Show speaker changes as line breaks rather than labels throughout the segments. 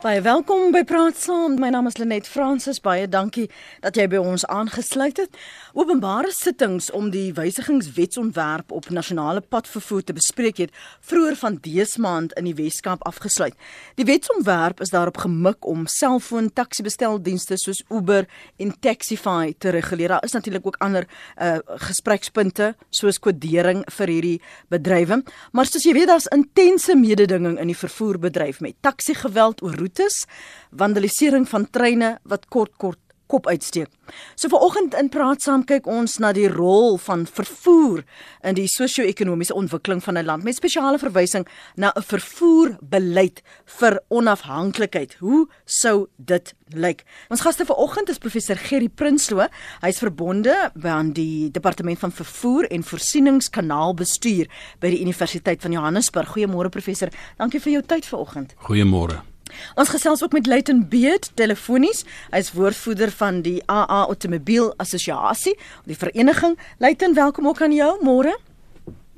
Baie welkom by Praat Saam. My naam is Lenet Fransis. Baie dankie dat jy by ons aangesluit het. Openbare sittings om die wysigingswetsontwerp op nasionale padvervoer te bespreek het vroeër van dese maand in die Weskaap afgesluit. Die wetsontwerp is daarop gemik om selfoon taxi-besteldienste soos Uber en Taxify te reguleer. Daar is natuurlik ook ander uh gesprekspunte soos kodering vir hierdie bedrywe, maar soos jy weet daar's intense mededinging in die vervoerbedryf met taxi-geweld oor roetes, vandalisering van treine wat kort kort kop uitsteek. So vanoggend in praat saam kyk ons na die rol van vervoer in die sosio-ekonomiese ontwikkeling van 'n land met spesiale verwysing na 'n vervoerbeleid vir onafhanklikheid. Hoe sou dit lyk? Ons gaste vanoggend is professor Gerry Prinsloo. Hy's verbonde aan die departement van vervoer en voorsieningskanaalbestuur by die Universiteit van Johannesburg. Goeiemôre professor. Dankie vir jou tyd vanoggend.
Goeiemôre.
Ons gesels ook met Leighton Beard telefonies. Hy is woordvoerder van die AA Automobiel Assosiasie, die vereniging. Leighton, welkom ook aan jou môre.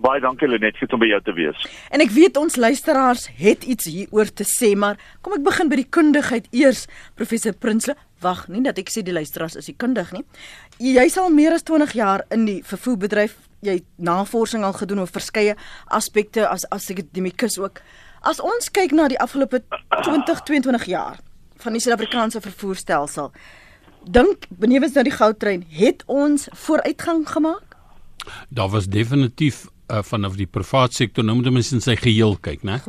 Baie dankie Lenet, goed om by jou te wees.
En ek weet ons luisteraars het iets hieroor te sê, maar kom ek begin by die kundigheid eers. Professor Prinsloo, wag, nie dat ek sê die luisteraars is kundig nie. Jy's al meer as 20 jaar in die vervoerbedryf. Jy navorsing al gedoen oor verskeie aspekte as as akademikus ook. As ons kyk na die afgelope 20 22 jaar van die Suid-Afrikaanse vervoerstelsel, dink benewens nou die goudtrein, het ons vooruitgang gemaak?
Daar was definitief uh, vanaf die private sektor nou moet mens in sy geheel kyk, né?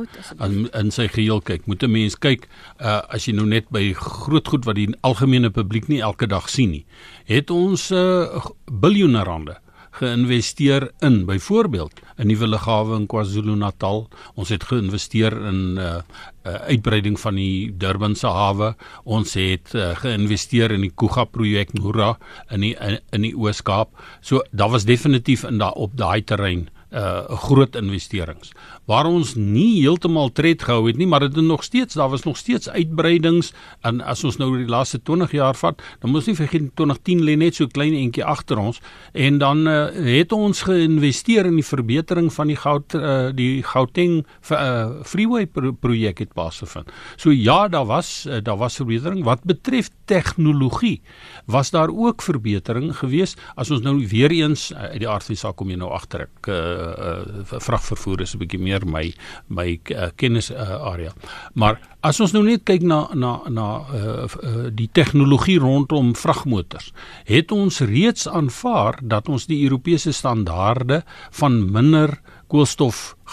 In, in sy geheel kyk. Moet 'n mens kyk uh, as jy nou net by groot goed wat die algemene publiek nie elke dag sien nie. Het ons uh, biljoene rande geïnvesteer in byvoorbeeld 'n nuwe lughawe in KwaZulu-Natal. Ons het geïnvesteer in 'n uh, uh, uitbreiding van die Durbanse hawe. Ons het uh, geïnvesteer in die Kuga projek Nura in die in, in die Oos-Kaap. So daar was definitief in daai op daai terrein uh groot investerings waar ons nie heeltemal tred gehou het nie maar dit is nog steeds daar was nog steeds uitbreidings en as ons nou die laaste 20 jaar vat dan moet ons nie vergeet 2010 lê net so klein entjie agter ons. En dan uh, het ons geïnvesteer in die verbetering van die goud uh, die Gauteng uh, freeway pro projek het plaasgevind. So ja daar was uh, daar was verbetering. Wat betref tegnologie was daar ook verbetering gewees as ons nou weer eens uh, uit die aard van die saak kom jy nou agter ek uh, uh, vragvervoer is 'n bietjie meer my my uh, kennis uh, area. Maar as ons nou net kyk na na na uh, uh, die tegnologie rondom vragmotors, het ons reeds aanvaar dat ons die Europese standaarde van minder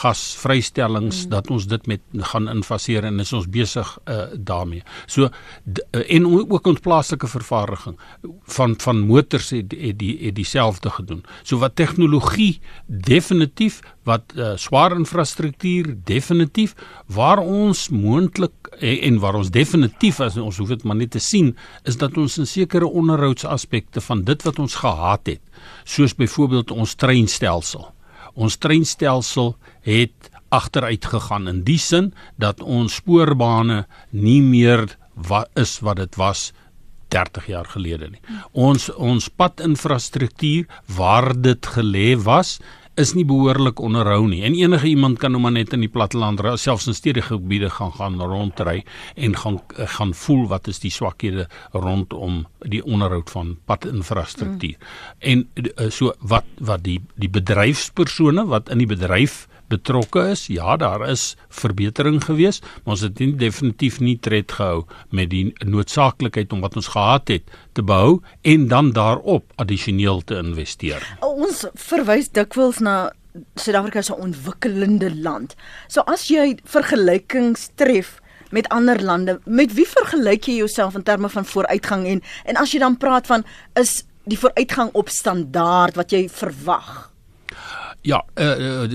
koolstofgasvrystellings mm. dat ons dit met gaan infaseer en is ons besig uh, daarmee. So uh, en ook ons plaaslike vervaardiging van van motors het het die het dieselfde gedoen. So wat tegnologie definitief wat uh, swaar infrastruktuur definitief waar ons moontlik en, en waar ons definitief as ons hoef dit maar net te sien is dat ons in sekere onderhoudsaspekte van dit wat ons gehad het soos byvoorbeeld ons treinstelsel ons treinstelsel het agteruit gegaan in die sin dat ons spoorbane nie meer wat is wat dit was 30 jaar gelede nie. Ons ons padinfrastruktuur waar dit gelê was is nie behoorlik onderhou nie. En enige iemand kan nou maar net in die platteland selfs in stedelike gebiede gaan gaan rondry en gaan gaan voel wat is die swakhede rondom die onderhoud van padinfrastruktuur. Mm. En eh, so wat wat die die bedryfspersone wat in die bedryf betrokke is. Ja, daar is verbetering gewees, maar ons het nie definitief nie tred gehou met die noodsaaklikheid om wat ons gehad het te behou en dan daarop addisioneel te investeer.
Ons verwys dikwels na Suid-Afrika se ontwikkelende land. So as jy vergelykings tref met ander lande, met wie vergelyk jy jouself in terme van vooruitgang en en as jy dan praat van is die vooruitgang op standaard wat jy verwag?
Ja, uh,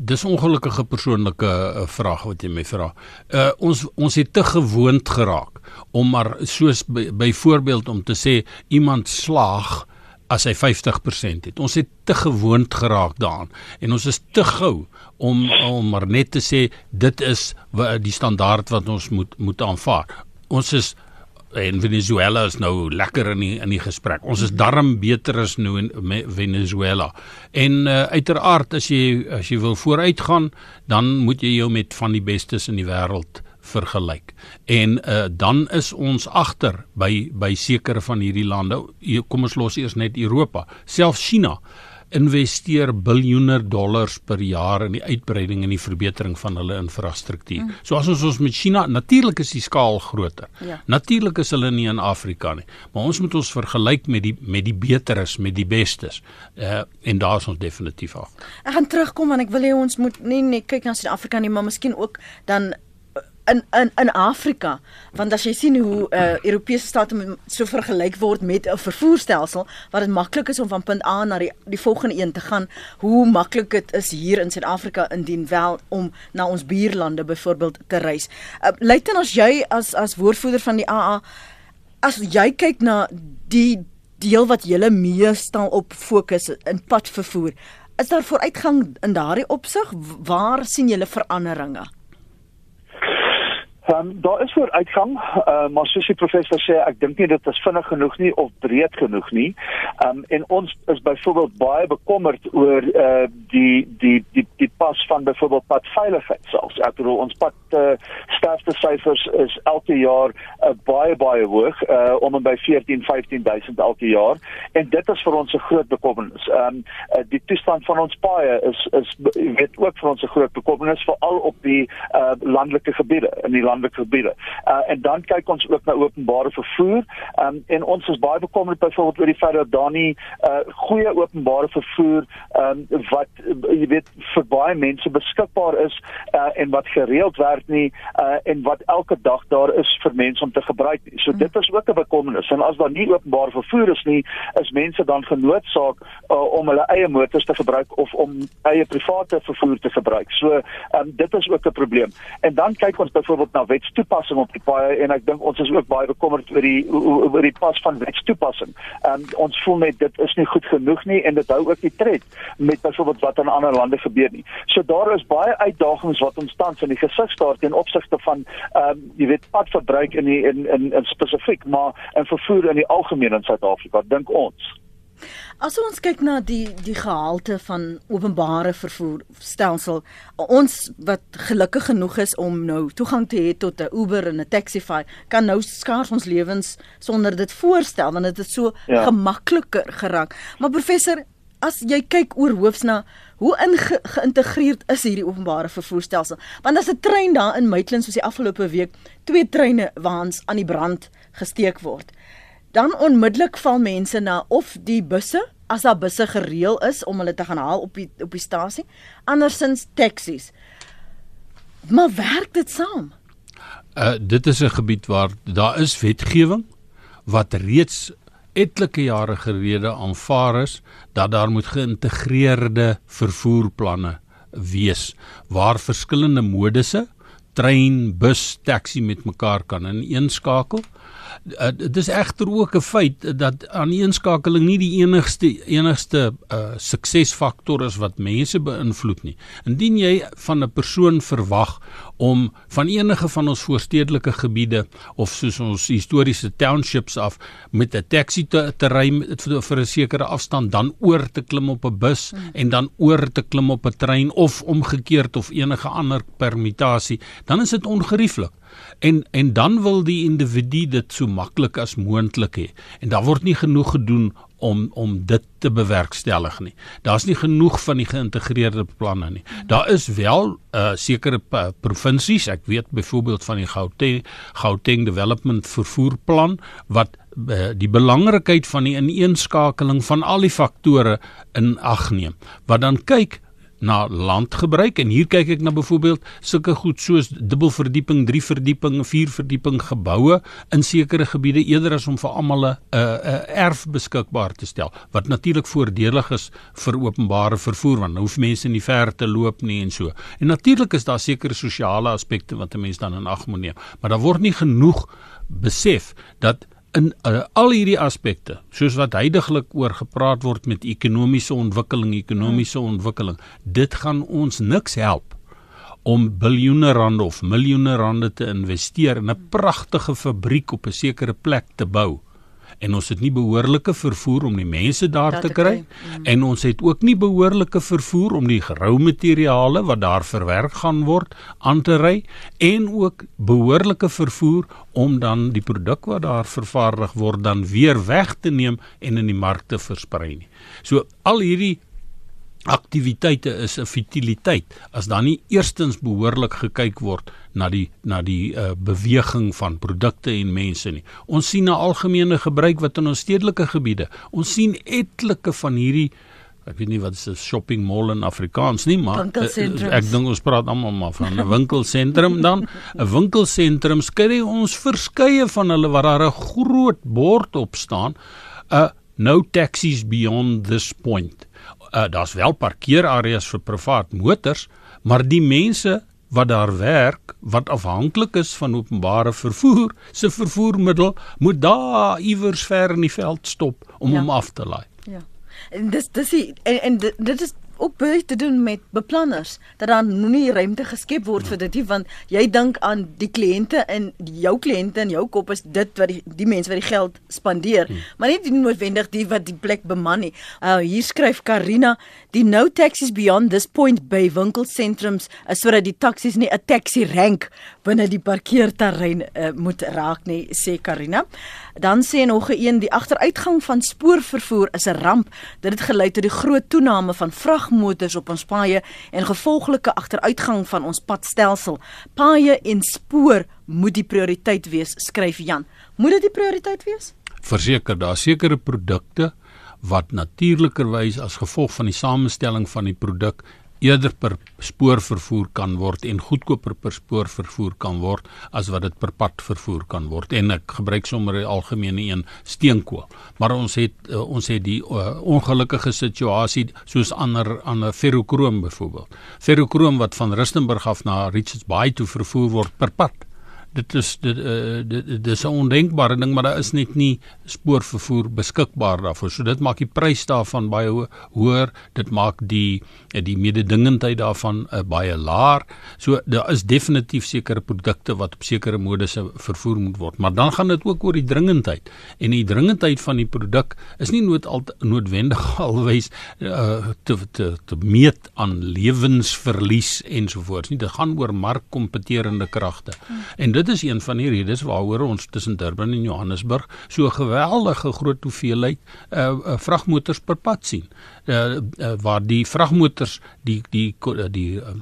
dis ongelukkige persoonlike uh, vraag wat jy my vra. Uh ons ons het te gewoond geraak om maar soos byvoorbeeld by om te sê iemand slaag as hy 50% het. Ons het te gewoond geraak daaraan en ons is te gou om om maar net te sê dit is die standaard wat ons moet moet aanvaar. Ons is en Venezuela is nou lekker in die in die gesprek. Ons is darm beter as nou in Venezuela. En uh, uiteraard as jy as jy wil vooruitgaan, dan moet jy jou met van die bestes in die wêreld vergelyk. En uh, dan is ons agter by by sekere van hierdie lande. Kom ons los eers net Europa. Selfs China investeer biljoene dollars per jaar in die uitbreiding en die verbetering van hulle infrastruktuur. Mm. So as ons ons met China, natuurlik is die skaal groter. Ja. Natuurlik is hulle nie in Afrika nie, maar ons moet ons vergelyk met die met die beteres, met die bestes. Uh en daar is ons definitief af.
Ek gaan terugkom want ek wil hê ons moet nie net kyk na Suid-Afrika nie, maar miskien ook dan in in in Afrika want as jy sien hoe uh, Europese state so vergelyk word met 'n vervoerstelsel wat dit maklik is om van punt A na die die volgende een te gaan hoe maklik dit is hier in Suid-Afrika indien wel om na ons buurlande byvoorbeeld te reis. Uh, dit as jy as as woordvoerder van die AA as jy kyk na die deel wat julle meestal op fokus in padvervoer is daar vooruitgang in daardie opsig waar sien julle veranderinge?
Um, daar is vooruitgang, uh, maar soos die professor sê, ek dink nie dit is vinnig genoeg nie of breed genoeg nie. Um, en ons is byvoorbeeld baie bekommerd oor uh, die die die die pas van byvoorbeeld padveiligheid selfs. Ek bedoel ons pad uh, sterfte syfers is elke jaar uh, baie baie hoog, uh, om en by 14 15000 elke jaar en dit is vir ons 'n groot bekommernis. Um, uh, die toestand van ons paaie is is weet ook vir ons 'n groot bekommernis veral op die uh, landelike gebiede in die land landelike gebiede. Uh en dan kyk ons ook na openbare vervoer. Um en ons is baie bekommerd byvoorbeeld oor die feit dat daar nie uh goeie openbare vervoer um wat jy weet vir baie mense beskikbaar is uh en wat gereeld werk nie uh en wat elke dag daar is vir mense om te gebruik. So dit is ook 'n bekommernis. En as daar nie openbare vervoer is nie, is mense dan genoodsaak uh, om hulle eie motors te gebruik of om eie private vervoer te gebruik. So um dit is ook 'n probleem. En dan kyk ons byvoorbeeld na wetstoepassing op die paaie en ek dink ons is ook baie bekommerd oor die oor die pas van wetstoepassing. Ehm um, ons voel net dit is nie goed genoeg nie en dit hou ook nie tred met byvoorbeeld wat in ander lande gebeur nie. So daar is baie uitdagings wat ons tans in die gesig staar teen opsigte van ehm um, jy weet padverbruik in die in in, in spesifiek maar in vervoer in die algemeen in Suid-Afrika dink ons.
As ons kyk na die die gehalte van openbare vervoer stelsel, ons wat gelukkig genoeg is om nou toegang te hê tot 'n Uber en 'n Taxify, kan nou skaars ons lewens sonder dit voorstel want dit is so ja. gemakliker geraak. Maar professor, as jy kyk oor hoofs na hoe geïntegreerd is hierdie openbare vervoerstelsel? Want as 'n trein daar in Maitland soos die afgelope week, twee treine waans aan die brand gesteek word dan onmiddellik val mense na of die busse as daar busse gereël is om hulle te gaan haal op die op die stasie andersins taksies maar werk dit saam?
Uh, dit is 'n gebied waar daar is wetgewing wat reeds etlike jare gelede aanvaar is dat daar moet geïntegreerde vervoerplanne wees waar verskillende modusse trein, bus, taxi met mekaar kan ineenskakel uh, dit is egter ook 'n feit dat aan die inskakeling nie die enigste enigste uh, suksesfaktor is wat mense beïnvloed nie. Indien jy van 'n persoon verwag om van enige van ons voorstedelike gebiede of soos ons historiese townships af met 'n taxi te, te ry vir, 'n sekere afstand dan oor te klim op 'n bus hmm. en dan oor te klim op 'n trein of omgekeerd of enige ander permutasie, dan is dit ongerieflik en en dan wil die individu dit so maklik as moontlik hê en daar word nie genoeg gedoen om om dit te bewerkstellig nie. Daar's nie genoeg van die geïntegreerde planne nie. Daar is wel uh, sekere provinsies, ek weet byvoorbeeld van die Gauteng Gauteng Development Vervoerplan wat uh, die belangrikheid van die ineenskakeling van al die faktore in ag neem. Wat dan kyk na landgebruik en hier kyk ek na byvoorbeeld sulke goed soos dubbelverdieping, drie verdieping, vier verdieping geboue in sekere gebiede eerder as om vir almal 'n 'n erf beskikbaar te stel wat natuurlik voordelig is vir openbare vervoer want nou hoef mense nie ver te loop nie en so. En natuurlik is daar sekere sosiale aspekte wat 'n mens dan in ag moet neem, maar daar word nie genoeg besef dat in uh, al hierdie aspekte soos wat heidaglik oor gepraat word met ekonomiese ontwikkeling ekonomiese ontwikkeling dit gaan ons niks help om biljoene rande of miljoene rande te investeer in 'n pragtige fabriek op 'n sekere plek te bou en ons het nie behoorlike vervoer om die mense daar te, te kry mm. en ons het ook nie behoorlike vervoer om die gerou materiale wat daar verwerk gaan word aan te ry en ook behoorlike vervoer om dan die produk wat daar vervaardig word dan weer weg te neem en in die mark te versprei nie. So al hierdie aktiwiteite is 'n futiliteit as dan nie eerstens behoorlik gekyk word na die na die uh, beweging van produkte en mense nie. Ons sien 'n algemene gebruik wat in ons stedelike gebiede. Ons sien etlike van hierdie ek weet nie wat is 'n shopping mall in Afrikaans nie, maar uh, ek dink ons praat almal maar van 'n winkelsentrum dan. 'n Winkelsentrum skry ons verskeie van hulle waar daar 'n groot bord op staan. 'n uh, No taxis beyond this point uh, daar's wel parkeerareas vir privaat motors, maar die mense wat daar werk wat afhanklik is van openbare vervoer, se vervoermiddel moet daar iewers ver in die veld stop om ja. hom af te laai.
Ja. En dis dis en, en dit is ook baie te doen met beplanners dat dan nie ruimte geskep word vir dit nie want jy dink aan die kliënte en jou kliënte in jou kop is dit wat die die mense wat die geld spandeer hmm. maar nie noodwendig die wat die plek beman nie. Uh hier skryf Karina die no taxis beyond this point by winkelsentrums is sodat die taksies nie 'n taxi rank binne die parkeerterrein uh, moet raak nie sê Karina. Dan sê nog 'n een die agteruitgang van spoorvervoer is 'n ramp. Dit het gelei tot die groot toename van vragmotors op ons paaie en gevolglike agteruitgang van ons padstelsel. Paaie en spoor moet die prioriteit wees, skryf Jan. Moet dit die prioriteit wees?
Verseker, daar sekere produkte wat natuurlikerwys as gevolg van die samestelling van die produk eerder per spoor vervoer kan word en goedkoper per spoor vervoer kan word as wat dit per pad vervoer kan word. En ek gebruik sommer 'n algemene een steenkool. Maar ons het uh, ons het die uh, ongelukkige situasie soos ander ander ferrokroom byvoorbeeld ferrokroom wat van Rustenburg af na Richards Bay toe vervoer word per pad dit is dit uh, dit, dit is 'n ondenkbare ding maar daar is net nie spoorvervoer beskikbaar daarvoor. So dit maak die prys daarvan baie ho hoër dit maak die eh, die mededingendheid daarvan uh, baie laer so daar is definitief sekere produkte wat op sekere modusse vervoer moet word maar dan gaan dit ook oor die dringendheid. En die dringendheid van die produk is nie nood al noodwendig alwys uh, te, te te meet aan lewensverlies ensovoorts nie. Dit gaan oor markkompeterende kragte hmm. en dit is een van die redes waaroor ons tussen Durban en Johannesburg so 'n geweldige groot hoeveelheid uh, uh vragmotors per pad sien. Uh, uh waar die vragmotors die die die, die uh,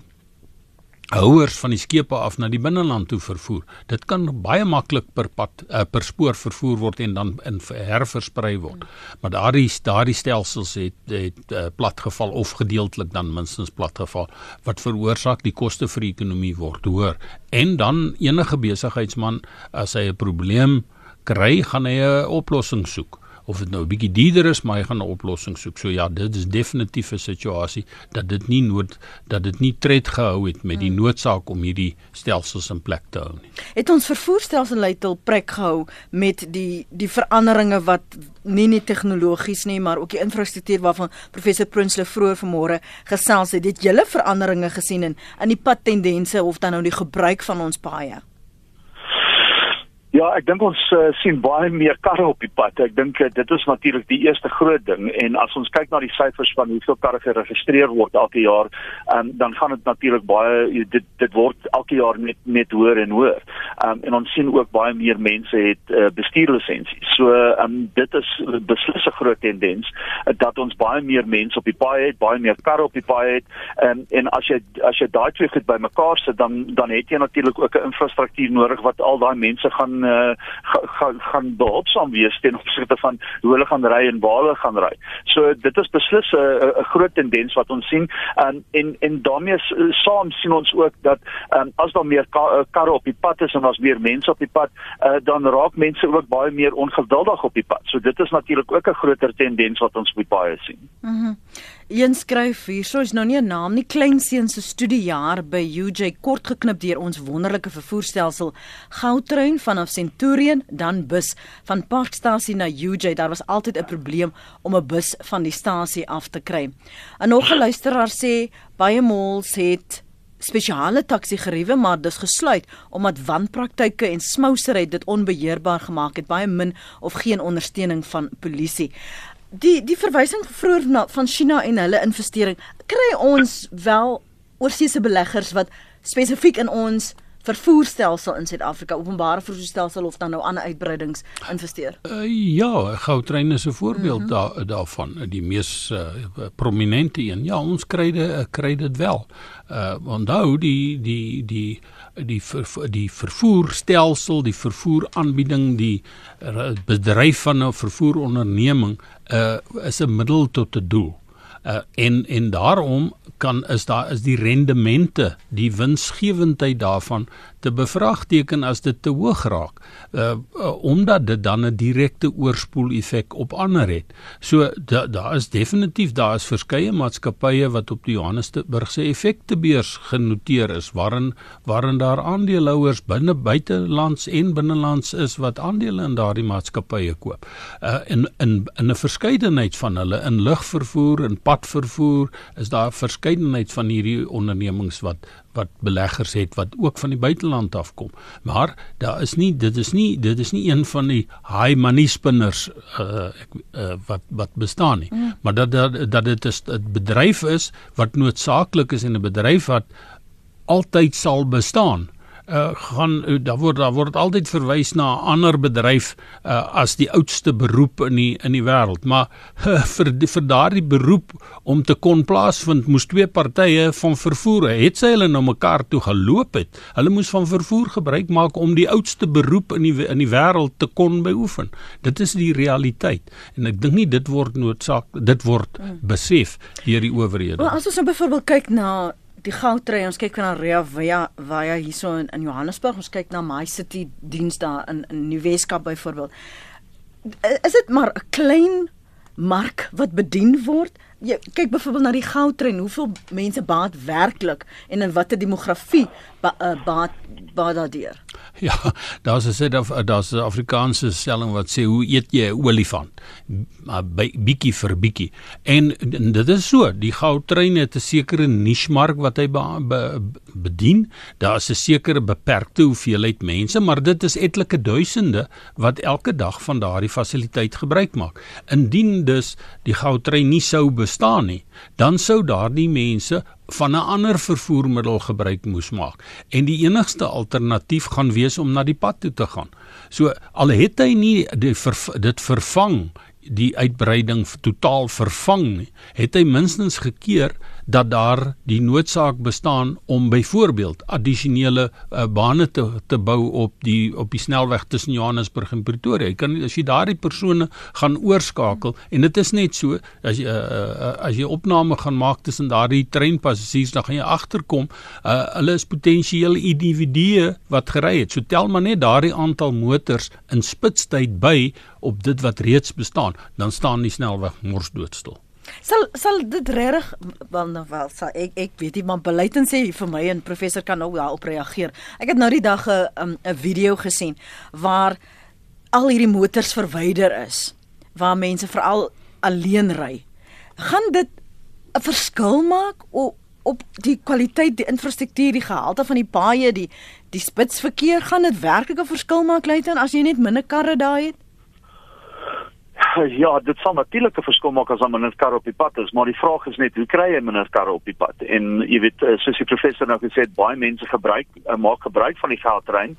houers van die skepe af na die binneland toe vervoer. Dit kan baie maklik per pad uh, per spoor vervoer word en dan in herversprei word. Maar daardie daardie stelsels het het uh, platgeval of gedeeltelik dan minstens platgeval wat veroorsaak die koste vir die ekonomie word hoër. En dan enige besigheidsman as hy 'n probleem kry, gaan hy 'n oplossing soek of dit nou 'n bietjie dierder is, maar hy gaan 'n oplossing soek. So ja, dit is definitief 'n situasie dat dit nie nood dat dit nie tred gehou het met die hmm. noodsaak om hierdie stelsels in plek te hou nie.
Het ons vervoerstelsel uitel plek gehou met die die veranderinge wat nie net tegnologies nie, maar ook die infrastruktuur waarvan professor Prinsloo vroeër vanmôre gesels het. Het julle veranderinge gesien in in die padtendense of dan nou die gebruik van ons paaie?
Ja, ek dink ons uh, sien baie meer karre op die pad. Ek dink uh, dit is natuurlik die eerste groot ding en as ons kyk na die syfers van hoeveel karre geregistreer word elke jaar, um, dan gaan dit natuurlik baie dit dit word elke jaar net net hoër en hoër. Um, en ons sien ook baie meer mense het uh, bestuurlisensies. So um, dit is beslis 'n groot tendens uh, dat ons baie meer mense op die paai het, baie meer karre op die paai het. Um, en as jy as jy daai twee goed bymekaar sit, dan dan het jy natuurlik ook 'n infrastruktuur nodig wat al daai mense gaan uh, gaan gaan behulpsaam wees ten opsigte van hoe hulle gaan ry en waar hulle gaan ry. So dit is beslis 'n groot tendens wat ons sien en en en daarmee saam sien ons ook dat um, as daar meer ka eh, karre op die pad is en as meer mense op die pad, uh, dan raak mense ook baie meer ongeduldig op die pad. So dit is natuurlik ook 'n groter tendens wat ons baie sien.
Mhm. Mm Een skryf hierso is nou nie 'n naam nie kleinseun se studiejaar by UJ kort geknip deur ons wonderlike vervoerstelsel Gautrain vanaf Centurion dan bus van Parkstasie na UJ daar was altyd 'n probleem om 'n bus van die stasie af te kry. En nog 'n luisteraar sê baie malls het spesiale taxi geriewe, maar dis gesluit omdat wanpraktyke en smousery dit onbeheerbaar gemaak het, baie min of geen ondersteuning van polisie. Die die verwysing vroeër na van China en hulle investering, kry ons wel oorseese beleggers wat spesifiek in ons vervoerstelsel in Suid-Afrika, openbare vervoerstelsel of dan nou ander uitbreidings investeer?
Uh, ja, Gautrain is 'n voorbeeld mm -hmm. daar daarvan, die mees uh, prominente een. Ja, ons kry dit kry dit wel. Uh onthou die die die die ver, die vervoerstelsel, die vervoeraanbieding, die bedryf van 'n vervoeronderneming uh is 'n middel tot 'n doel. Uh, en en daarom kan is daar is die rendemente, die winsgewendheid daarvan te bevraagteken as dit te hoog raak. Uh, uh omdat dit dan 'n direkte oorspoel effek op ander het. So daar da is definitief daar is verskeie maatskappye wat op die Johannesburg se effektebeurs genoteer is waarin waarin daar aandeelhouers binne buitelands en binnelands is wat aandele in daardie maatskappye koop. Uh in in in 'n verskeidenheid van hulle in lugvervoer en padvervoer is daar verskeidenheid van hierdie ondernemings wat wat beleggers het wat ook van die buiteland afkom. Maar daar is nie dit is nie dit is nie een van die high money spinners uh, uh wat wat bestaan nie. Mm. Maar dat dat dat dit 'n bedryf is wat noodsaaklik is en 'n bedryf wat altyd sal bestaan uh, gaan uh, daar word daar word altyd verwys na 'n ander bedryf uh, as die oudste beroep in die in die wêreld. Maar uh, vir die, vir daardie beroep om te kon plaasvind moes twee partye van vervoer het sy hulle nou mekaar toe geloop het. Hulle moes van vervoer gebruik maak om die oudste beroep in die in die wêreld te kon beoefen. Dit is die realiteit. En ek dink nie dit word noodsaak dit word hmm. besef deur die owerhede
well, as ons nou byvoorbeeld kyk na die goudtrein ons kyk na Rea Via Via hierso in, in Johannesburg ons kyk na My City diens daar in in Nieuweskaap byvoorbeeld. Is dit maar 'n klein mark wat bedien word? Jy kyk byvoorbeeld na die goudtrein hoeveel mense baat werklik en in watter demografie ba, uh, baat baat daardeur
Ja, daar's 'n sê of daar's 'n Afrikaanse stelling wat sê hoe eet jy 'n olifant? Maar bietjie vir bietjie. En, en dit is so, die goudtrein het 'n sekere niche-mark wat hy be, be, bedien. Daar's 'n sekere beperkte hoeveelheid mense, maar dit is etlike duisende wat elke dag van daardie fasiliteit gebruik maak. Indien dus die goudtrein nie sou bestaan nie, dan sou daardie mense van 'n ander vervoermiddel gebruik moes maak en die enigste alternatief gaan wees om na die pad toe te gaan. So al het hy nie die, dit vervang die uitbreiding totaal vervang nie, het hy minstens gekeer dat daar die noodsaak bestaan om byvoorbeeld addisionele uh, bane te te bou op die op die snelweg tussen Johannesburg en Pretoria. Jy kan as jy daardie persone gaan oorskakel en dit is net so as jy uh, uh, as jy opname gaan maak tussen daardie treinpassasiers dan gaan jy agterkom uh, hulle is potensieel individue wat gery het. So tel maar net daardie aantal motors in spitstyd by op dit wat reeds bestaan, dan staan die snelweg mors doodstil.
Sal sal dit regtig wel nou wel sal ek ek weet nie maar beleid en sê vir my en professor kan nou daarop reageer. Ek het nou die dag 'n um, 'n video gesien waar al hierdie motors verwyder is waar mense veral alleen ry. Gaan dit 'n verskil maak op op die kwaliteit, die infrastruktuur, die gehalte van die paaie, die die spitsverkeer gaan dit werklik 'n verskil maak luiten as jy net minder karre daar het?
Ja, dit sal natuurlik 'n verskil maak as minder karre op die pad is, maar die vraag is net hoe kry jy minder karre op die pad? En jy weet, eh, soos die professor nou gesê het, baie mense gebruik uh, maak gebruik van die geldtrein.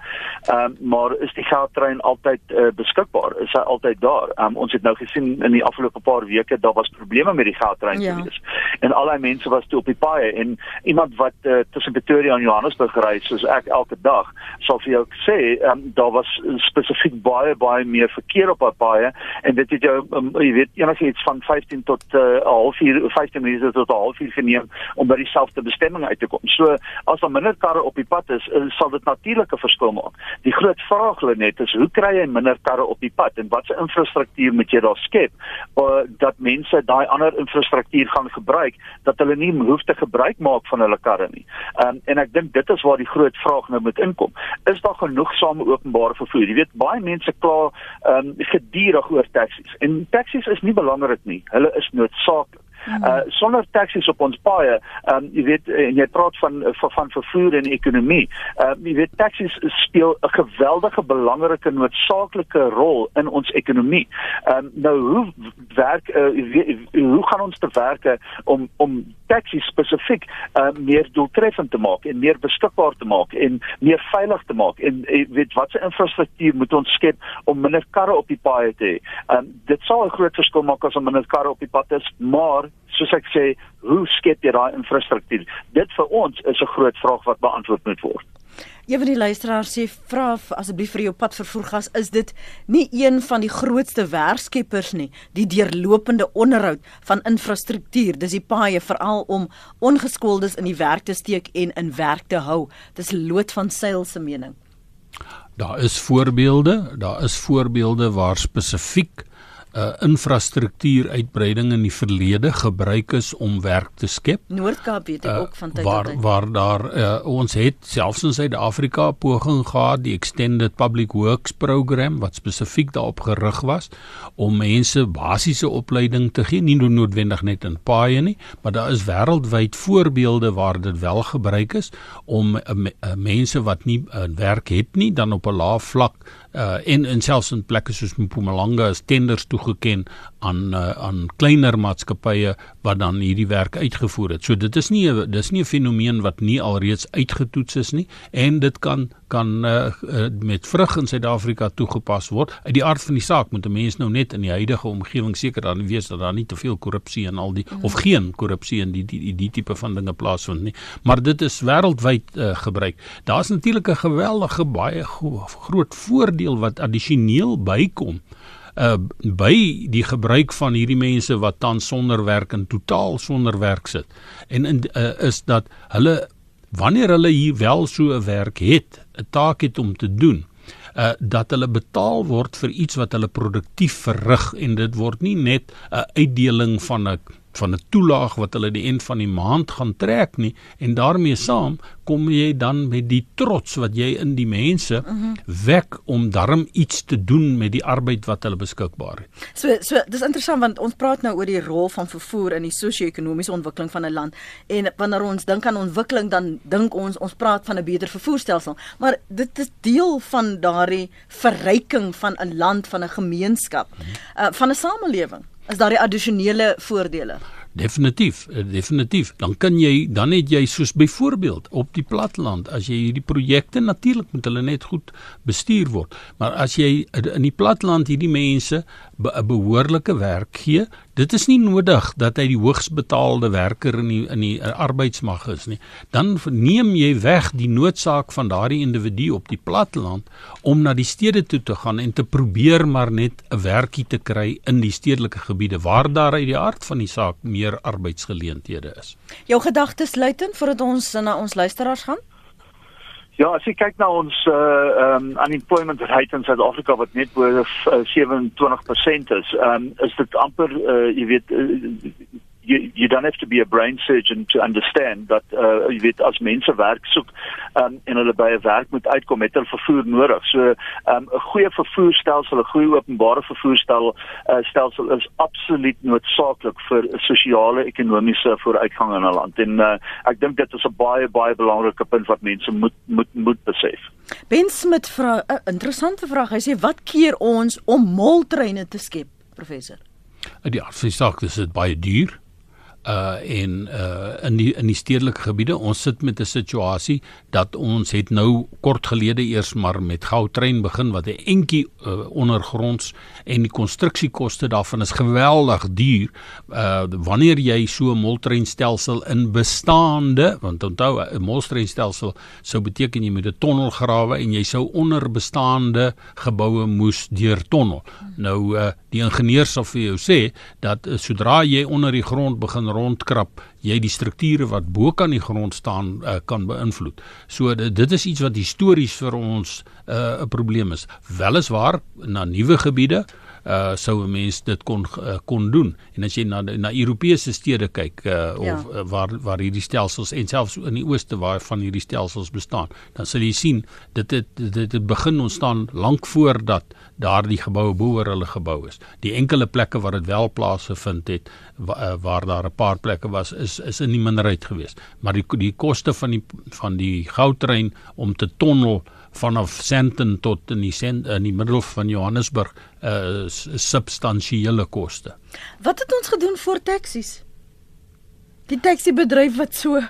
Ehm um, maar is die geldtrein altyd uh, beskikbaar? Is hy altyd daar? Ehm um, ons het nou gesien in die afgelope paar weke daar was probleme met die geldtrein ja. gewees. En al die mense was toe op die paaie en iemand wat uh, tussen Pretoria en Johannesburg ry, soos ek elke dag, sal vir jou sê, ehm um, daar was spesifiek baie baie meer verkeer op daai paaie en dit het jou um, jy weet enigiets van 15 tot 'n uh, halfuur 15 minute tot 'n halfuur geneem om by dieselfde bestemming uit te kom. So as daar minder karre op die pad is, uh, sal dit natuurlik 'n verskil maak. Die groot vraag lê net is hoe kry jy minder karre op die pad en watse infrastruktuur moet jy daar skep uh, dat mense daai ander infrastruktuur gaan gebruik dat hulle nie hoef te gebruik maak van hulle karre nie. Um, en ek dink dit is waar die groot vraag nou moet inkom. Is daar genoegsame openbare vervoer? Jy weet baie mense kla um, gedurig oor taksies. En taksies is nie belangrik nie. Hulle is noodsaaklik. Uh sonder taksies op ons paaie, ehm um, jy weet en jy praat van van, van vervoer en ekonomie. Ehm uh, jy weet taksies speel 'n geweldige belangrike noodsaaklike rol in ons ekonomie. Ehm um, nou hoe werk uh, hoe gaan ons te werk om om taksies spesifiek uh, meer doeltreffend te maak en meer beskikbaar te maak en meer veilig te maak en uh, weet watse infrastruktuur moet ons skep om minder karre op die paaie te hê. Um, dit sal 'n groot verskil maak as om minder karre op die pad is, maar soos ek sê, hoe skep jy daai infrastruktuur? Dit vir ons is 'n groot vraag wat beantwoord moet word.
Een van die luisteraars sê vra asseblief vir jou padvervoergas is dit nie een van die grootste werkskeppers nie die deurlopende onderhoud van infrastruktuur dis die paaie veral om ongeskooldes in die werk te steek en in werk te hou dis lood van seil se mening
daar is voorbeelde daar is voorbeelde waar spesifiek uh, infrastruktuuruitbreiding in die verlede gebruik is om werk te skep.
Noord-Kaap weet ek uh, ook van tyd
tot tyd. Waar waar daar uh, ons het selfs in Suid-Afrika poging gehad die Extended Public Works program wat spesifiek daarop gerig was om mense basiese opleiding te gee, nie noodwendig net in paaie nie, maar daar is wêreldwyd voorbeelde waar dit wel gebruik is om uh, uh, mense wat nie 'n uh, werk het nie dan op 'n lae vlak uh en in selfs in plekke soos Mpumalanga is tenders toegeken aan uh, aan kleiner maatskappye wat dan hierdie werk uitgevoer het. So dit is nie dis nie 'n fenomeen wat nie alreeds uitgetoets is nie en dit kan kan uh, uh, met vrug in Suid-Afrika toegepas word. Uit die aard van die saak moet 'n mens nou net in die huidige omgewing seker dan wees dat daar nie te veel korrupsie en al die mm. of geen korrupsie in die die die, die tipe van dinge plaasvind nie. Maar dit is wêreldwyd uh, gebruik. Daar's natuurlik 'n geweldige baie groot voordeel wat addisioneel bykom uh by die gebruik van hierdie mense wat tans sonder werk en totaal sonder werk sit. En in uh, is dat hulle wanneer hulle hier wel so 'n werk het, 'n taak het om te doen, uh dat hulle betaal word vir iets wat hulle produktief verrig en dit word nie net 'n uitdeling van 'n van 'n toelaag wat hulle die end van die maand gaan trek nie en daarmee saam kom jy dan met die trots wat jy in die mense uh mhm. -huh. wek om darm iets te doen met die arbeid wat hulle beskikbaar het.
So so dis interessant want ons praat nou oor die rol van vervoer in die sosio-ekonomiese ontwikkeling van 'n land en wanneer ons dink aan ontwikkeling dan dink ons ons praat van 'n beter vervoerstelsel, maar dit is deel van daardie verryking van 'n land van 'n gemeenskap, uh, van 'n samelewing is daar die addisionele voordele.
Definitief, eh, definitief. Dan kan jy dan het jy soos byvoorbeeld op die platteland as jy hierdie projekte natuurlik moet hulle net goed bestuur word. Maar as jy in die platteland hierdie mense 'n behoorlike werk gee, dit is nie nodig dat hy die hoogs betaalde werker in die in die arbeidsmag is nie. Dan neem jy weg die noodsaak van daardie individu op die platteland om na die stede toe te gaan en te probeer maar net 'n werkie te kry in die stedelike gebiede waar daar uit die aard van die saak meer arbeidsgeleenthede is.
Jou gedagtes luitend voordat ons na ons luisteraars gaan?
Ja, as jy kyk na ons uh um unemployment rate in Suid-Afrika wat net bo uh, 27% is, um is dit amper uh jy weet uh, you you don't have to be a brain surgeon to understand that uh jy weet as mense werk soek um en hulle by 'n werk moet uitkom het hulle vervoer nodig. So um 'n goeie vervoerstelsel, 'n goeie openbare vervoerstelsel uh, stelsel is absoluut noodsaaklik vir sosiale ekonomiese vooruitgang in 'n land. En uh ek dink dit is 'n baie baie belangrike punt wat mense moet moet moet besef.
Ben Smit vra 'n interessante vraag. Hy sê wat keer ons om moltreine te skep, professor?
Die afsaak is dit baie duur uh en uh in die in die stedelike gebiede. Ons sit met 'n situasie dat ons het nou kort gelede eers maar met goudtrein begin wat 'n entjie uh, ondergronds en die konstruksiekoste daarvan is geweldig duur. Uh wanneer jy so 'n moltreinstelsel in bestaande want onthou 'n moltreinstelsel sou beteken jy moet 'n tonnel grawe en jy sou onder bestaande geboue moes deur tonnel. Nou uh die ingenieurs sal vir jou sê dat uh, sodra jy onder die grond begin rondkrap, jy die strukture wat bo kan die grond staan uh, kan beïnvloed. So dit, dit is iets wat histories vir ons 'n uh, 'n probleem is. Weliswaar na nuwe gebiede uh sou 'n mens dit kon uh, kon doen. En as jy na na Europese stede kyk uh of ja. uh, waar waar hierdie stelsels en selfs in die ooste waar van hierdie stelsels bestaan, dan sal jy sien dit het dit het begin ontstaan lank voordat daardie geboue boer hulle gebou is. Die enkele plekke waar dit wel plaasgevind het waar, uh, waar daar 'n paar plekke was is is in die minderheid geweest. Maar die die koste van die van die goudtrein om te tonnel vanaf Sandton tot in die sent, in die middel van Johannesburg is, is substansiële koste.
Wat het ons gedoen vir taksies? Die taxi bedryf wat so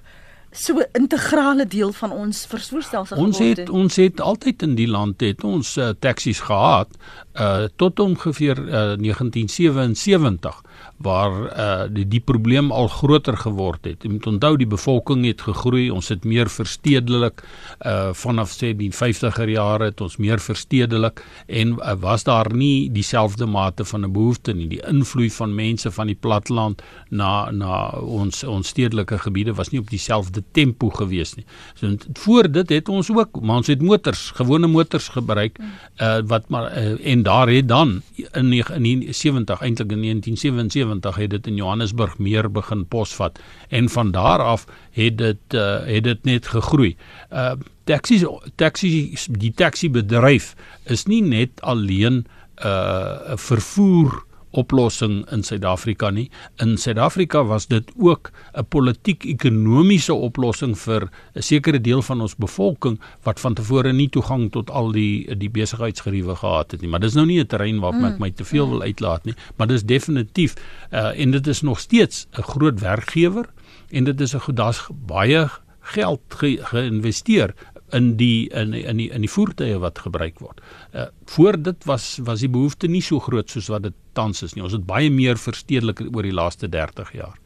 so 'n integrale deel van ons vervoerstelsel
geword het. Ons het ons het altyd in die land het ons uh, taksies gehad uh tot ongeveer uh, 1977 waar uh, die die probleem al groter geword het. Jy moet onthou die bevolking het gegroei, ons het meer verstedelik uh vanaf sê die 50er jare het ons meer verstedelik en uh, was daar nie dieselfde mate van 'n behoefte nie. Die invloed van mense van die platteland na na ons ons stedelike gebiede was nie op dieselfde tempo gewees nie. So voor dit het ons ook, maar ons het motors, gewone motors gebruik uh wat maar uh, en daar het dan in 1970 eintlik in 1977 1970 het dit in Johannesburg meer begin posvat en van daar af het dit uh, het dit net gegroei. Uh taksies taksies die taxi bedryf is nie net alleen 'n uh, vervoer oplossing in Suid-Afrika nie. In Suid-Afrika was dit ook 'n politiek-ekonomiese oplossing vir 'n sekere deel van ons bevolking wat van tevore nie toegang tot al die die besigheidsgeriewe gehad het nie. Maar dis nou nie 'n terrein waarop ek mm. my te veel wil uitlaat nie, maar dis definitief uh, en dit is nog steeds 'n groot werkgewer en dit is 'n goed daar's baie geld ge, geïnvesteer in die in in die in die voertuie wat gebruik word. Uh voor dit was was die behoefte nie so groot soos wat dit tans is nie. Ons het baie meer verstedelik oor die laaste 30 jaar.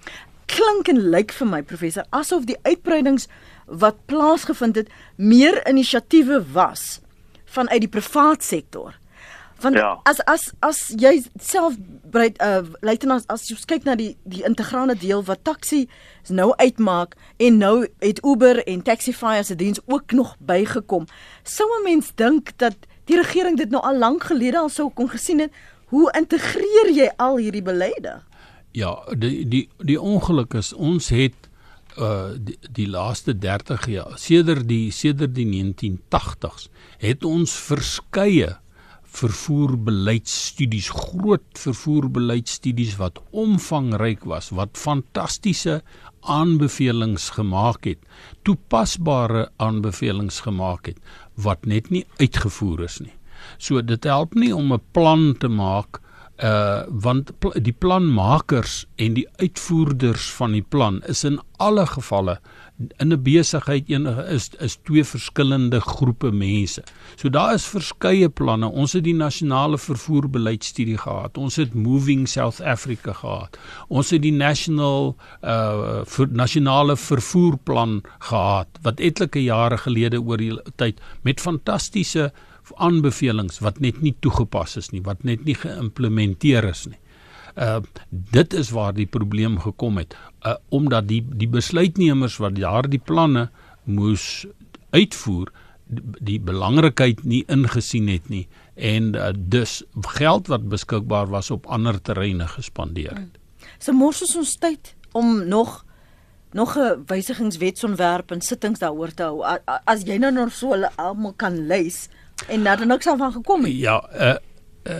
Klink en lyk vir my professor asof die uitbreidings wat plaasgevind het meer inisiatiewe was vanuit die privaat sektor Want ja. as as as jy self breed uh luitenant as jy kyk na die die integrale deel wat taxi nou uitmaak en nou het Uber en Taxify as 'n diens ook nog bygekom. Sou 'n mens dink dat die regering dit nou al lank gelede al sou kon gesien het, hoe integreer jy al hierdie beleide?
Ja, die die die ongeluk is ons het uh die, die laaste 30 jaar sedert die sedert die 1980s het ons verskeie vervoerbeleidsstudies, groot vervoerbeleidsstudies wat omvangryk was, wat fantastiese aanbevelings gemaak het, toepasbare aanbevelings gemaak het wat net nie uitgevoer is nie. So dit help nie om 'n plan te maak uh want pl die planmakers en die uitvoerders van die plan is in alle gevalle in 'n besigheid enige is is twee verskillende groepe mense. So daar is verskeie planne. Ons het die nasionale vervoerbeleidsstudie gehad. Ons het Moving South Africa gehad. Ons het die national uh vir nasionale vervoerplan gehad wat etlike jare gelede oor die tyd met fantastiese aanbevelings wat net nie toegepas is nie, wat net nie geïmplementeer is nie. Uh dit is waar die probleem gekom het. Uh omdat die die besluitnemers wat daardie planne moes uitvoer die, belangrikheid nie ingesien het nie en uh, dus geld wat beskikbaar was op ander terreine gespandeer het.
So mors ons tyd om nog nog 'n wysigingswetsontwerp en sittings daaroor te hou. As jy nou nog so almal kan lees en daar niks van gekom het.
Ja, uh uh,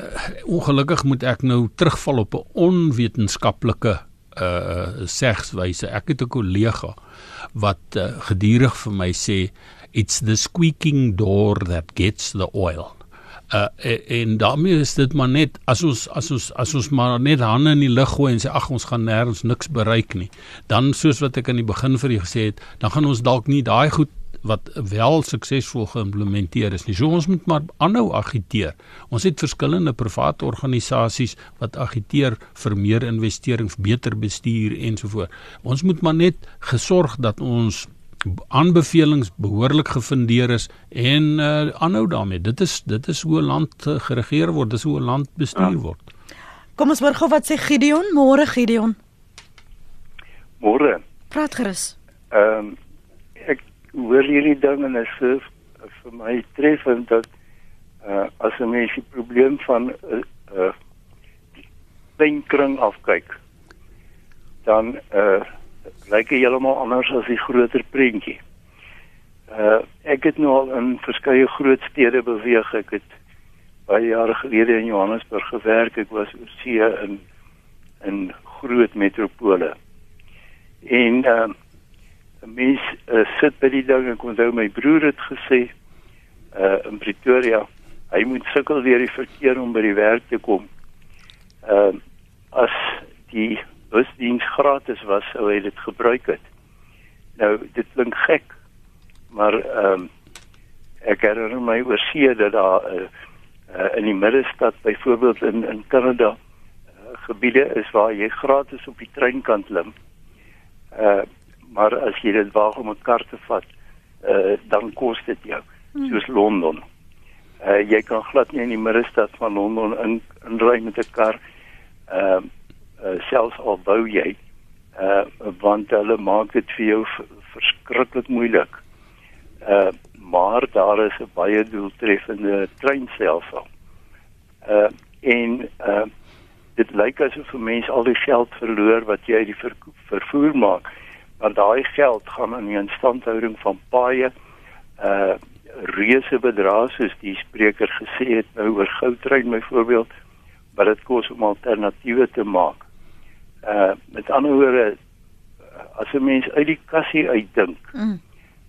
ongelukkig moet ek nou terugval op 'n onwetenskaplike uh segswyse. Ek het 'n kollega wat uh, gedurig vir my sê it's the squeaking door that gets the oil. Uh en daarmee is dit maar net as ons as ons as ons maar net hande in die lug gooi en sê ag ons gaan nêrens niks bereik nie. Dan soos wat ek aan die begin vir u gesê het, dan gaan ons dalk nie daai goed wat wel suksesvol geïmplementeer is nie. So ons moet maar aanhou agiteer. Ons het verskillende private organisasies wat agiteer vir meer investering, beter bestuur ensovoorts. Ons moet maar net gesorg dat ons aanbevelings behoorlik gefundeer is en uh, aanhou daarmee. Dit is dit is hoe 'n land uh, geregeer word, dis hoe 'n land bestuur ja. word.
Kom ons hoor gou wat sê Gideon, môre Gideon.
Môre.
Praat gerus.
Ehm um, hoor hierdie ding en is vir, vir my treffend dat uh, as 'n mens die probleem van 'n uh, uh, klein kring afkyk, dan uh lyk dit heeltemal anders as die groter prentjie. Uh ek het nou al in verskeie groot stede beweeg. Ek het baie jare gelede in Johannesburg gewerk. Ek was oorsee in in groot metropole. En uh 'n mens uh, sit by die ding en kon onthou my broer het gesê uh in Pretoria, hy moet sukkel deur die verkeer om by die werk te kom. Uh as die busdiens gratis was, sou hy dit gebruik het. Nou dit klink gek, maar ehm um, ek herinner my oor see dat daar uh, uh, in die middestad byvoorbeeld in in Kanada uh, gebiede is waar jy gratis op die trein kan klim. Uh maar as jy dit waag om 'n kar te vat, uh dan kos dit jou hmm. soos Londen. Uh jy kan glad nie in die middestad van Londen in inry met 'n kar. Ehm uh, uh, selfs al bou jy uh want hulle maak dit vir jou verskriklik moeilik. Uh maar daar is 'n baie doeltreffende treinstelsel. Uh en uh dit lyk asof 'n mens al die geld verloor wat jy uit die ver vervoer maak, want daai geld gaan in die instandhouding van paaie uh reuse bedrae soos die spreker gesê het nou oor goudtrein byvoorbeeld wat dit kos om alternatiewe te maak. Uh met ander woorde as 'n mens uit die kassie uitdink, mm.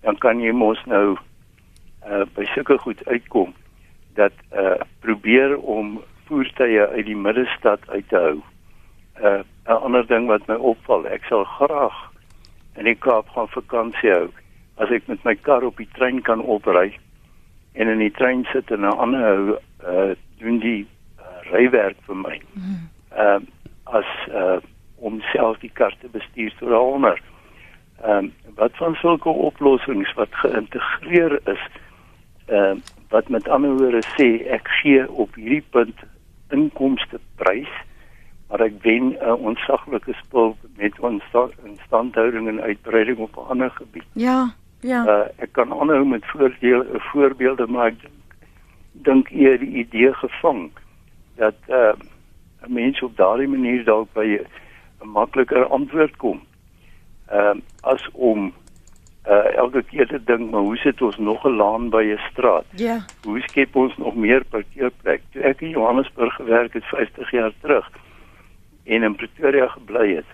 dan kan jy mos nou uh by sulke goed uitkom dat uh probeer om voertuie uit die middestad uit te hou. Uh 'n ander ding wat my opval, ek sal graag in die Kaap gaan vakansie hou as ek met my kar op die trein kan opry en in die trein sit en 'n ander uh doen die uh, rywerk vir my. Mm. Uh as uh om self die kar te bestuur tot daaronder. Ehm um, wat van sulke oplossings wat geïntegreer is ehm uh, wat met ander woorde sê ek gee op hierdie punt inkomste prys maar ek wen 'n uh, onsaglike spul met ons instandhouding en uitbreiding op 'n ander gebied.
Ja, ja.
Uh, ek kan aanhou met voorbeelde voorbeelde maar ek dink eer die idee gevang dat uh, 'n mens op daardie manier dalk by 'n makliker antwoord kom. Ehm uh, as om uh, elke keer te dink maar hoe sit ons nog 'n laan by 'n straat?
Ja.
Hoe skep ons nog meer parkeerplek? Toe ek in Johannesburg gewerk het 50 jaar terug en in Pretoria gebly het,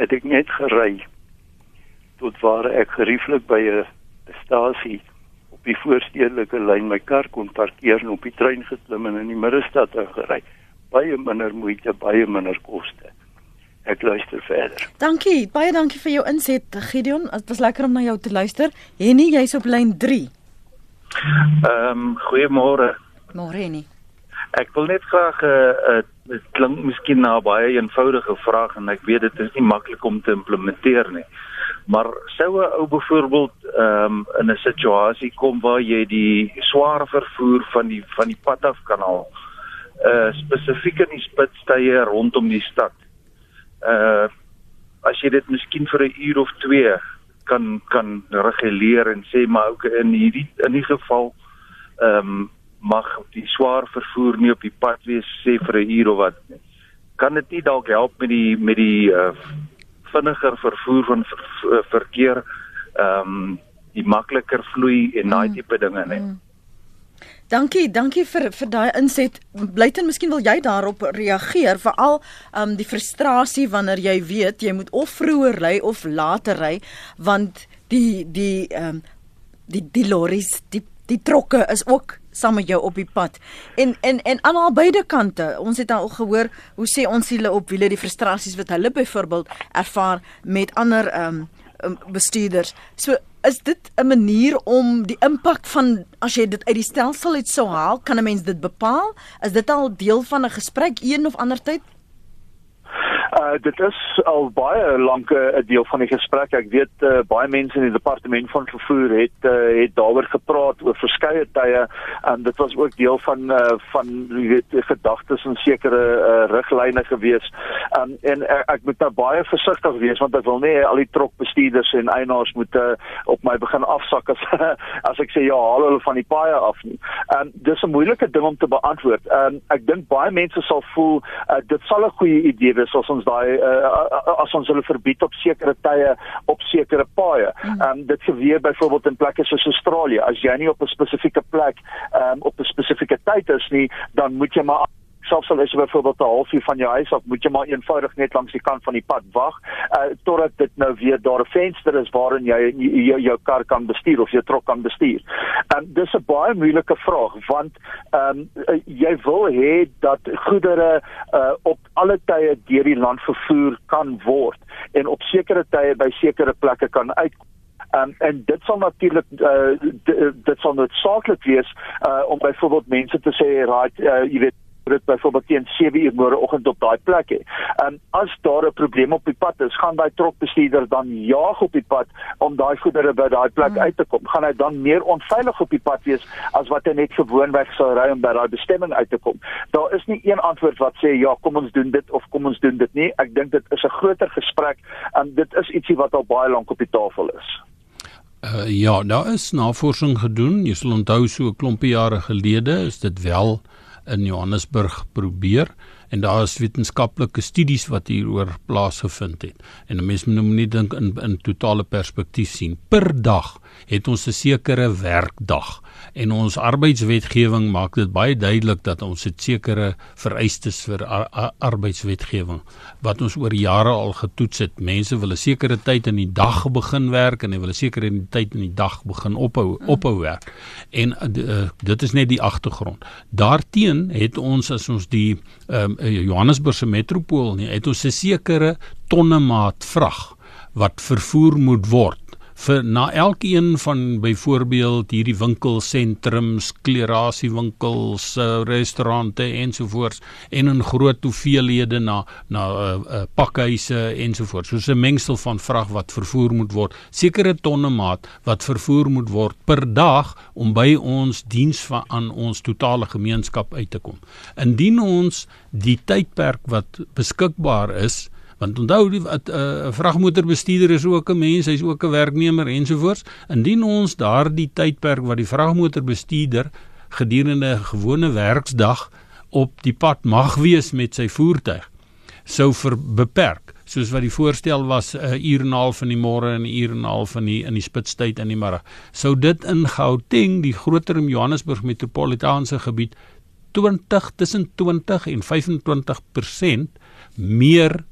het ek net gery tot waar ek gerieflik by 'n stasie op die voorstedelike lyn my kar kon parkeer en op die trein geklim en in die middestad ingery. Baie minder moeite, baie minder koste ek luister verder.
Dankie, baie dankie vir jou inset Gideon. Dit was lekker om na jou te luister. Henny, jy's op lyn 3.
Ehm, um, goeiemôre.
Môre Henny.
Ek wil net graag 'n uh, uh, dit klink miskien na 'n baie eenvoudige vraag en ek weet dit is nie maklik om te implementeer nie. Maar sou 'n ou byvoorbeeld ehm um, in 'n situasie kom waar jy die swaar vervoer van die van die pad af kan haal, uh spesifiek in die spitstye rondom die stad uh as jy dit miskien vir 'n uur of 2 kan kan reguleer en sê maar ook in hierdie in die geval ehm um, mag die swaar vervoer nie op die pad wees sê vir 'n uur of wat nie. Kan dit nie dalk help met die met die uh vinniger vervoer van ver, verkeer ehm um, die makliker vloei en daai mm. tipe dinge nie. Mm.
Dankie, dankie vir vir daai inset. Blyten, miskien wil jy daarop reageer, veral um die frustrasie wanneer jy weet jy moet of vroeër ry of later ry want die die um die die lorries, die die trokke is ook saam met jou op die pad. En en en aan al beide kante. Ons het al gehoor hoe sê ons hulle op wiele die frustrasies wat hulle byvoorbeeld ervaar met ander um bestuurders. So is dit 'n manier om die impak van as jy dit uit die stelsel uit sou haal, kan 'n mens dit bepaal? Is dit al deel van 'n gesprek een of ander tyd?
Uh dit is al baie lank 'n uh, deel van die gesprek. Ek weet uh, baie mense in die departement van vervoer het uh, het daaroor gepraat oor verskeie tye en dit was ook deel van uh, van weet gedagtes en sekere uh, riglyne gewees. Um, en ek, ek moet nou baie versigtig wees want ek wil nie al die trokbestuurders en eienaars moet uh, op my begin afsak as as ek sê ja, haal hulle van die paaie af nie. Um dis 'n moeilike ding om te beantwoord. Um ek dink baie mense sal voel uh, dit sal 'n goeie idee wees as ons daai uh, as ons hulle verbied op sekere tye op sekere paaie. Um dit gebeur byvoorbeeld in plekke soos Australië. As jy nie op 'n spesifieke plek um op 'n spesifieke tyd is nie, dan moet jy maar selfs al is jy byvoorbeeld 'n halfuur van jou huis af, moet jy maar eenvoudig net langs die kant van die pad wag uh, totdat dit nou weer daar 'n venster is waarin jy jou, jou kar kan bestuur of jou trok kan bestuur. Um, dis 'n baie moeilike vraag want ehm um, jy wil hê dat goedere uh, op alle tye deur die land vervoer kan word en op sekere tye by sekere plekke kan uitkom Um, en dit sal natuurlik uh, dit sal noodsaaklik wees uh, om byvoorbeeld mense te sê right uh, jy weet dit byvoorbeeld teen 7 uur môreoggend op daai plek hê. En as daar 'n probleem op die pad is, gaan daai trokbestuurder dan jaag op die pad om daai goedere by daai plek hmm. uit te kom. Gaan hy dan meer onveilig op die pad wees as wat hy net gewoonweg sou ry om by daai bestemming uit te kom. Daar is nie een antwoord wat sê ja, kom ons doen dit of kom ons doen dit nie. Ek dink dit is 'n groter gesprek en dit is ietsie wat al baie lank op die tafel is.
Uh, ja, daar is navorsing gedoen. Jy sal onthou so 'n klompie jare gelede is dit wel in Johannesburg probeer en daar is wetenskaplike studies wat hieroor plaasgevind het. En 'n mens moet nie dink in in totale perspektief sien. Per dag het ons 'n sekere werkdag en ons arbeidswetgewing maak dit baie duidelik dat ons het sekere vereistes vir ar ar arbeidswetgewing wat ons oor jare al getoets het. Mense wil 'n sekere tyd in die dag begin werk en hulle wil 'n sekere tyd in die dag begin ophou ophou werk. En uh, dit is net die agtergrond. Daarteen het ons as ons die um, Johannesburgse metropool nie, het ons 'n sekere tonne maat vrag wat vervoer moet word vir na elkeen van byvoorbeeld hierdie winkelsentrums, klerasiewinkels, uh, restaurante ensovoorts en in groot hoeveelhede na na uh, uh, pakhuise ensovoorts. Soos 'n mengsel van vrag wat vervoer moet word, sekere tonne maat wat vervoer moet word per dag om by ons diens van aan ons totale gemeenskap uit te kom. Indien ons die tydperk wat beskikbaar is want onthou 'n uh, vragmotorbestuurder is ook 'n mens, hy's ook 'n werknemer ensovoorts. Indien ons daardie tydperk wat die vragmotorbestuurder gedurende 'n gewone werksdag op die pad mag wees met sy voertuig, sou ver beperk soos wat die voorstel was 'n uh, uur en 'n half in die môre en 'n uur en 'n half in die in die spitstyd in die middag. Sou dit in Gauteng, die groter Johannesburg metropolitaanse gebied 20 tussen 20 en 25% meer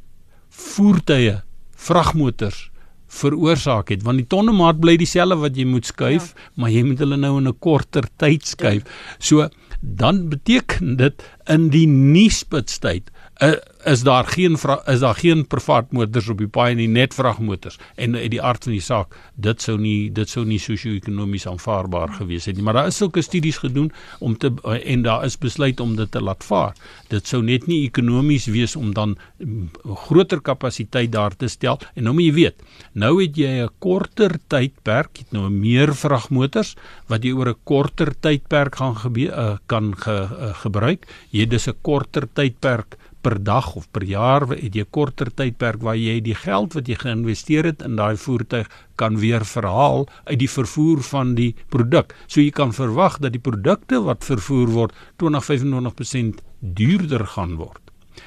voertuie, vragmotors veroorsaak het want die tonnemaat bly dieselfde wat jy moet skuif ja. maar jy moet hulle nou in 'n korter tyd skuif. Ja. So dan beteken dit in die nuuspitstyd uh, is daar geen is daar geen privaat motors op die paai nie net vragmotors. En uit die aard van die saak dit sou nie dit sou nie sosio-ekonomies aanvaarbaar gewees het nie. Maar daar is sulke studies gedoen om te en daar is besluit om dit te laat vaar. Dit sou net nie ekonomies wees om dan mm, groter kapasiteit daar te stel. En nou moet jy weet nou het jy 'n korter tydperk het nou meer vragmotors wat jy oor 'n korter tydperk gaan gebeur, uh, kan ge, uh, gebruik. Jy dis 'n korter tydperk per dag of per jaar het jy korter tydperk waar jy die geld wat jy geïnvesteer het in daai voertuig kan weer verhaal uit die vervoer van die produk. So jy kan verwag dat die produkte wat vervoer word 20-25% duurder gaan word.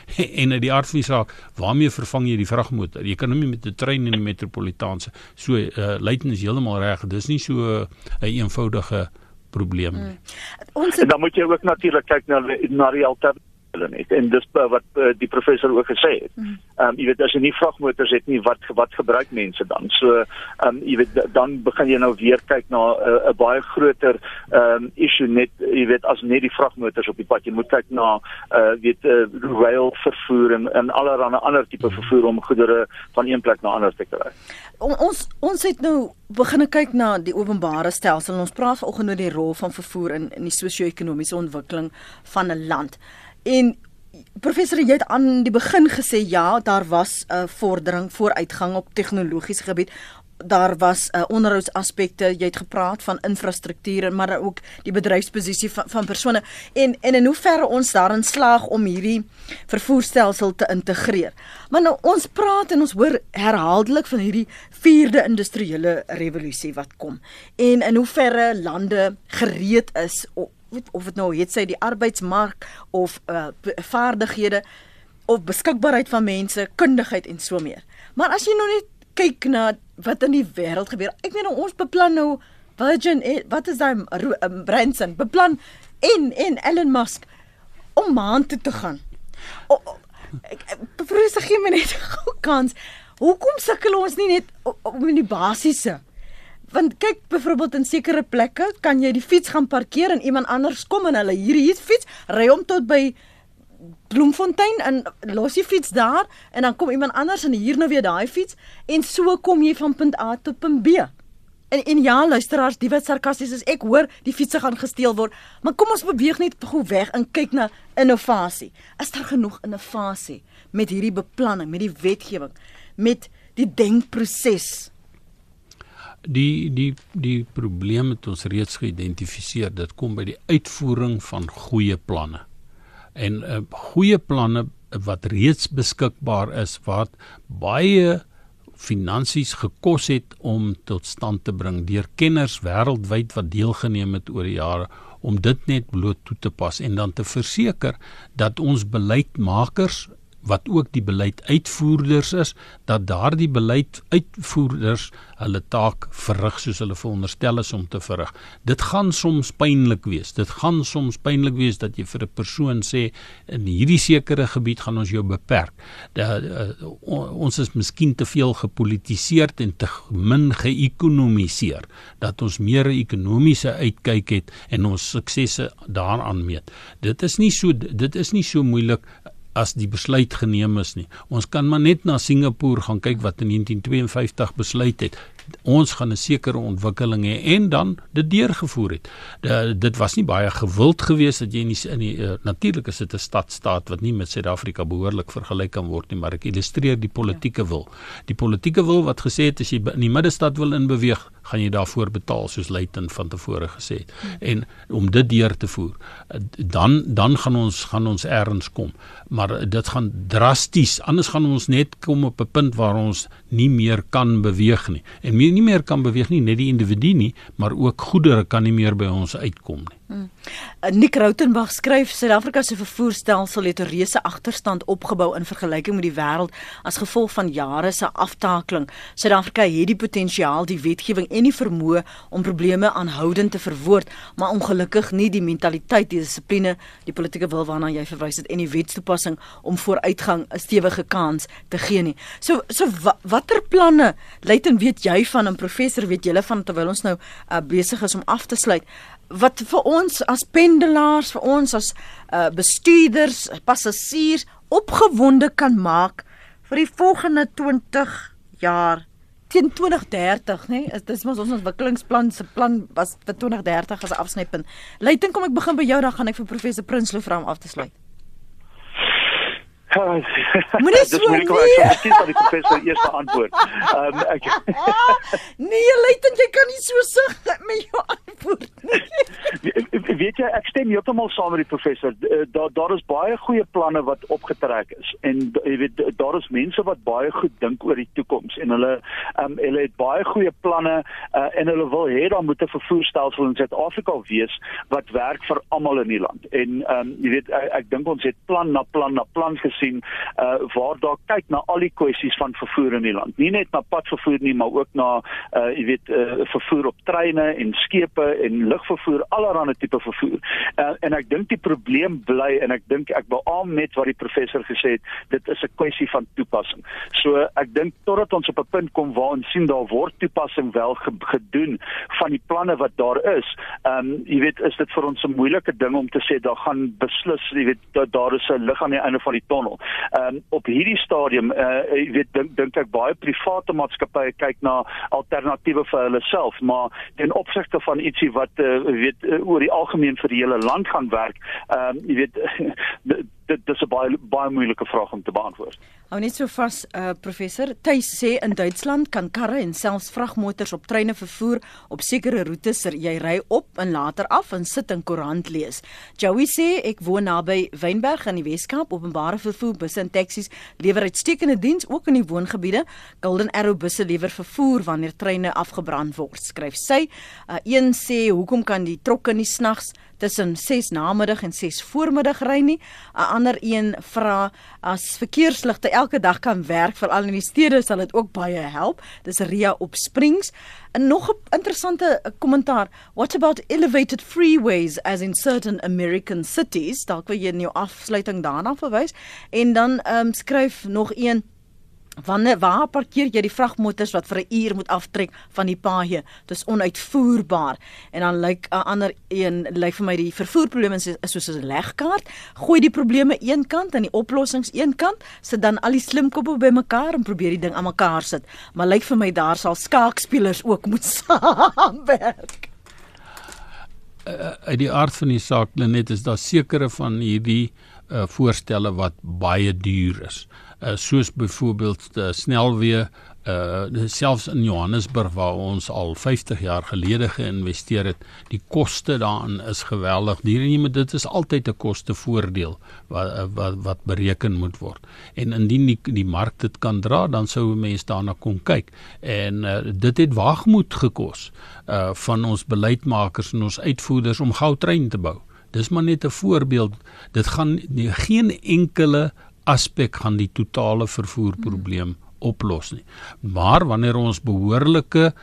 En uit die aard van die saak, waarmee vervang jy die vragmotor? Jy kan hom nie met 'n trein in die metropolitaanse. So uh, Luiten is heeltemal reg. Dis nie so 'n uh, eenvoudige probleem nie.
Mm. Ons het... dan moet jy ook natuurlik kyk na na die alternatiewe hulle net en dis wat uh, die professor ook gesê het. Mhm. Ehm um, jy weet as jy nie vragmotors het nie wat wat gebruik mense dan? So ehm um, jy weet dan begin jy nou weer kyk na eh, 'n uh, baie groter ehm um, issue net jy weet as net die vragmotors op die pad. Jy moet kyk na uh weet uh, rail vervoer en en allerlei ander tipe vervoer om goedere van een plek na ander te kry.
Ons ons het nou begin kyk na die openbare stelsel. Ons praat vanoggend oor die rol van vervoer in in die sosio-ekonomiese ontwikkeling van 'n land. En professor jy het aan die begin gesê ja, daar was 'n vordering, vooruitgang op tegnologiese gebied. daar was 'n uh, onderhoudsaspekte, jy het gepraat van infrastruktuur maar ook die bedryfsposisie van van persone en en in hoeverre ons daarin slaag om hierdie vervoerstelsel te integreer. Maar nou ons praat en ons hoor herhaaldelik van hierdie vierde industriële revolusie wat kom en in hoeverre lande gereed is of of dit nou het sy die arbeidsmark of uh, vaardighede of beskikbaarheid van mense, kundigheid en so meer. Maar as jy nou net kyk na wat in die wêreld gebeur. Ek meen ons beplan nou Virgin wat is daai um, Branson beplan en en Elon Musk om maan toe te gaan. O, o, ek bevrees gee my net 'n kans. Hoekom sukkel ons nie net om die basiese? Want kyk byvoorbeeld in sekere plekke kan jy die fiets gaan parkeer en iemand anders kom en hulle hier hier fiets ry hom tot by Bloemfontein en los jy fiets daar en dan kom iemand anders en hier nou weer daai fiets en so kom jy van punt A tot punt B. En en ja, luisteraars, die wat sarkasties is, ek hoor die fietsse gaan gesteel word, maar kom ons beweeg net gou weg en kyk na innovasie. Is daar genoeg innovasie met hierdie beplanning, met die wetgewing, met die denkproses?
Die die die probleem het ons reeds geïdentifiseer. Dit kom by die uitvoering van goeie planne en uh, goeie planne wat reeds beskikbaar is wat baie finansies gekos het om tot stand te bring deur kenners wêreldwyd wat deelgeneem het oor die jare om dit net bloot toe te pas en dan te verseker dat ons beleidsmakers wat ook die beleiduitvoerders is dat daardie beleiduitvoerders hulle taak verrig soos hulle veronderstel is om te verrig. Dit gaan soms pynlik wees. Dit gaan soms pynlik wees dat jy vir 'n persoon sê in hierdie sekere gebied gaan ons jou beperk. Dat uh, ons is miskien te veel gepolitiseer en te min geëkonomiseer dat ons meer 'n ekonomiese uitkyk het en ons suksesse daaraan meet. Dit is nie so dit is nie so moeilik as die besluit geneem is nie. Ons kan maar net na Singapore gaan kyk wat in 1952 besluit het. Ons gaan 'n sekere ontwikkeling hê en dan dit deurgevoer het. De, dit was nie baie gewild geweest dat jy in die, in die uh, natuurlik is dit 'n stadstaat wat nie met Suid-Afrika behoorlik vergelyk kan word nie, maar ek illustreer die politieke ja. wil. Die politieke wil wat gesê het as jy in die middestad wil inbeweeg, gaan jy daarvoor betaal soos Luiten van tevore gesê het. En om dit deur te voer, dan dan gaan ons gaan ons ergens kom. Maar dit gaan drasties, anders gaan ons net kom op 'n punt waar ons nie meer kan beweeg nie. En nie meer kan beweeg nie net die individu nie, maar ook goedere kan nie meer by ons uitkom nie. Hmm.
Nick Rautenbach skryf Suid-Afrika se vervoerstelsel het 'n reuse agterstand opgebou in vergelyking met die wêreld as gevolg van jare se aftakeling. Suid-Afrika het die potensiaal, die wetgewing en die vermoë om probleme aanhoudend te verwoord, maar ongelukkig nie die mentaliteit, die dissipline, die politieke wil waarna jy verwys het en die wetstoepassing om vooruitgang 'n stewige kans te gee nie. So so watter planne Luiten weet jy van 'n professor weet julle van terwyl ons nou uh, besig is om af te sluit wat vir ons as pendelaars, vir ons as uh, bestuurders, passasiers opgewonde kan maak vir die volgende 20 jaar teen 2030, nê? Nee? Dis mos ons ontwikkelingsplan se plan was vir 2030 as 'n afsnypunt. Leiting kom ek begin by jou dan gaan ek vir professor Prinsloo vra om af te sluit.
Moenie so nie. Ek kies dat die professor eers antwoord. Ehm um, ek
Nee, Leighton, jy kan nie so sug met jou antwoord
nie. Weet jy, ek stem heeltemal saam met die professor. Eh, daar daar is baie goeie planne wat opgetrek is en jy weet daar is mense wat baie goed dink oor die toekoms en hulle ehm um, hulle het baie goeie planne uh, en hulle wil hê daar moet 'n vervoerstelsel in Suid-Afrika wees wat werk vir almal in die land. En ehm um, jy weet ek, ek dink ons het plan na plan na plan gesien sien uh waar daar kyk na al die kwessies van vervoer in die land. Nie net na padvervoer nie, maar ook na uh jy weet uh vervoer op treine en skepe en lugvervoer, allerlei tipe vervoer. Uh, en ek dink die probleem bly en ek dink ek beamoen net wat die professor gesê het, dit is 'n kwessie van toepassing. So ek dink totdat ons op 'n punt kom waar ons sien daar word toepassing wel ge gedoen van die planne wat daar is. Ehm um, jy weet is dit vir ons 'n moeilike ding om te sê daar gaan beslis jy weet daar, daar is 'n lig aan die einde van die tonnel Ehm um, op hierdie stadium uh jy weet dink dink ek baie private maatskappye kyk na alternatiewe vir hulle self, maar ten opsigte van ietsie wat uh weet uh, oor die algemeen vir die hele land gaan werk, ehm um, jy weet dit dis 'n baie baie moeilike vraag om te beantwoord.
Hou net so vas, uh, professor. Tuis sê in Duitsland kan karre en selfs vragmotors op treine vervoer op sekere roetes jy ry op en later af en sit in koerant lees. Joey sê ek woon naby Wynberg in die Weskaap. Openbare vervoer busse en taksies lewer uitstekende diens ook in die woongebiede. Golden Arrow busse lewer vervoer wanneer treine afgebrand word. Skryf sy. Uh, een sê hoekom kan die trokke nie snags tussen 6 namiddag en 6 voormiddag ry nie. 'n Ander een vra as verkeersligte elke dag kan werk veral in die stede sal dit ook baie help. Dis Ria op Springs. En nog 'n interessante kommentaar. What about elevated freeways as in certain American cities? Dalk wil jy in jou afsluiting daarna verwys. En dan ehm um, skryf nog een Wanneer waar parkeer jy die vragmotors wat vir 'n uur moet aftrek van die paaie? Dis onuitvoerbaar. En dan lyk 'n ander een lyk vir my die vervoerprobleme is, is soos 'n legkaart. Gooi die probleme een kant en die oplossings een kant, sit dan al die slimkoppe bymekaar en probeer die ding aan mekaar sit. Maar lyk vir my daar sal skaakspelers ook moet saamwerk.
Uh, uit die aard van die saak net is daar sekere van hierdie uh, voorstelle wat baie duur is uh, soos byvoorbeeld die snelweë uh selfs in Johannesburg waar ons al 50 jaar gelede geïnvesteer het, die koste daarin is geweldig. Hierdie met dit is altyd 'n kostevoordeel wat uh, wat wat bereken moet word. En indien die die mark dit kan dra, dan sou mense daarna kon kyk. En uh, dit het waagmoed gekos uh van ons beleidsmakers en ons uitvoerders om goudtrein te bou. Dis maar net 'n voorbeeld. Dit gaan nie, geen enkele aspek gaan die totale vervoerprobleem oplos nie. Maar wanneer ons behoorlike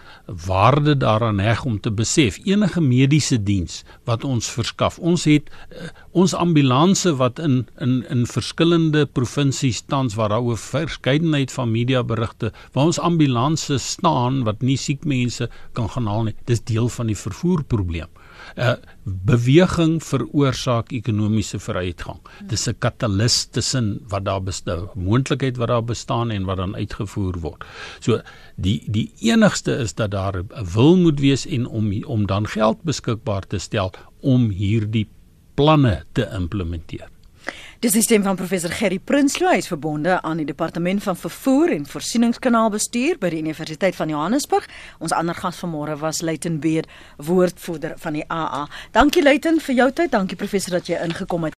waarde daaraan heg om te besef enige mediese diens wat ons verskaf. Ons het uh, ons ambulanse wat in in in verskillende provinsies tans waar daar oor verskeidenheid van media berigte waar ons ambulanse staan wat nie siek mense kan gaan haal nie. Dis deel van die vervoerprobleem. Uh, beweging veroorsaak ekonomiese vooruitgang. Dis 'n katalis tussen wat daar bestaan, moontlikheid wat daar bestaan en wat dan uitgevoer word. So die die enigste is dat daar 'n wil moet wees en om om dan geld beskikbaar te stel om hierdie planne te implementeer.
Dis die stem van professor Gerry Prinsloo, hy is verbonde aan die departement van vervoer en voorsieningskanaalbestuur by die Universiteit van Johannesburg. Ons ander gas vanmôre was Luiten Beer, woordvoerder van die AA. Dankie Luiten vir jou tyd, dankie professor dat jy ingekom het.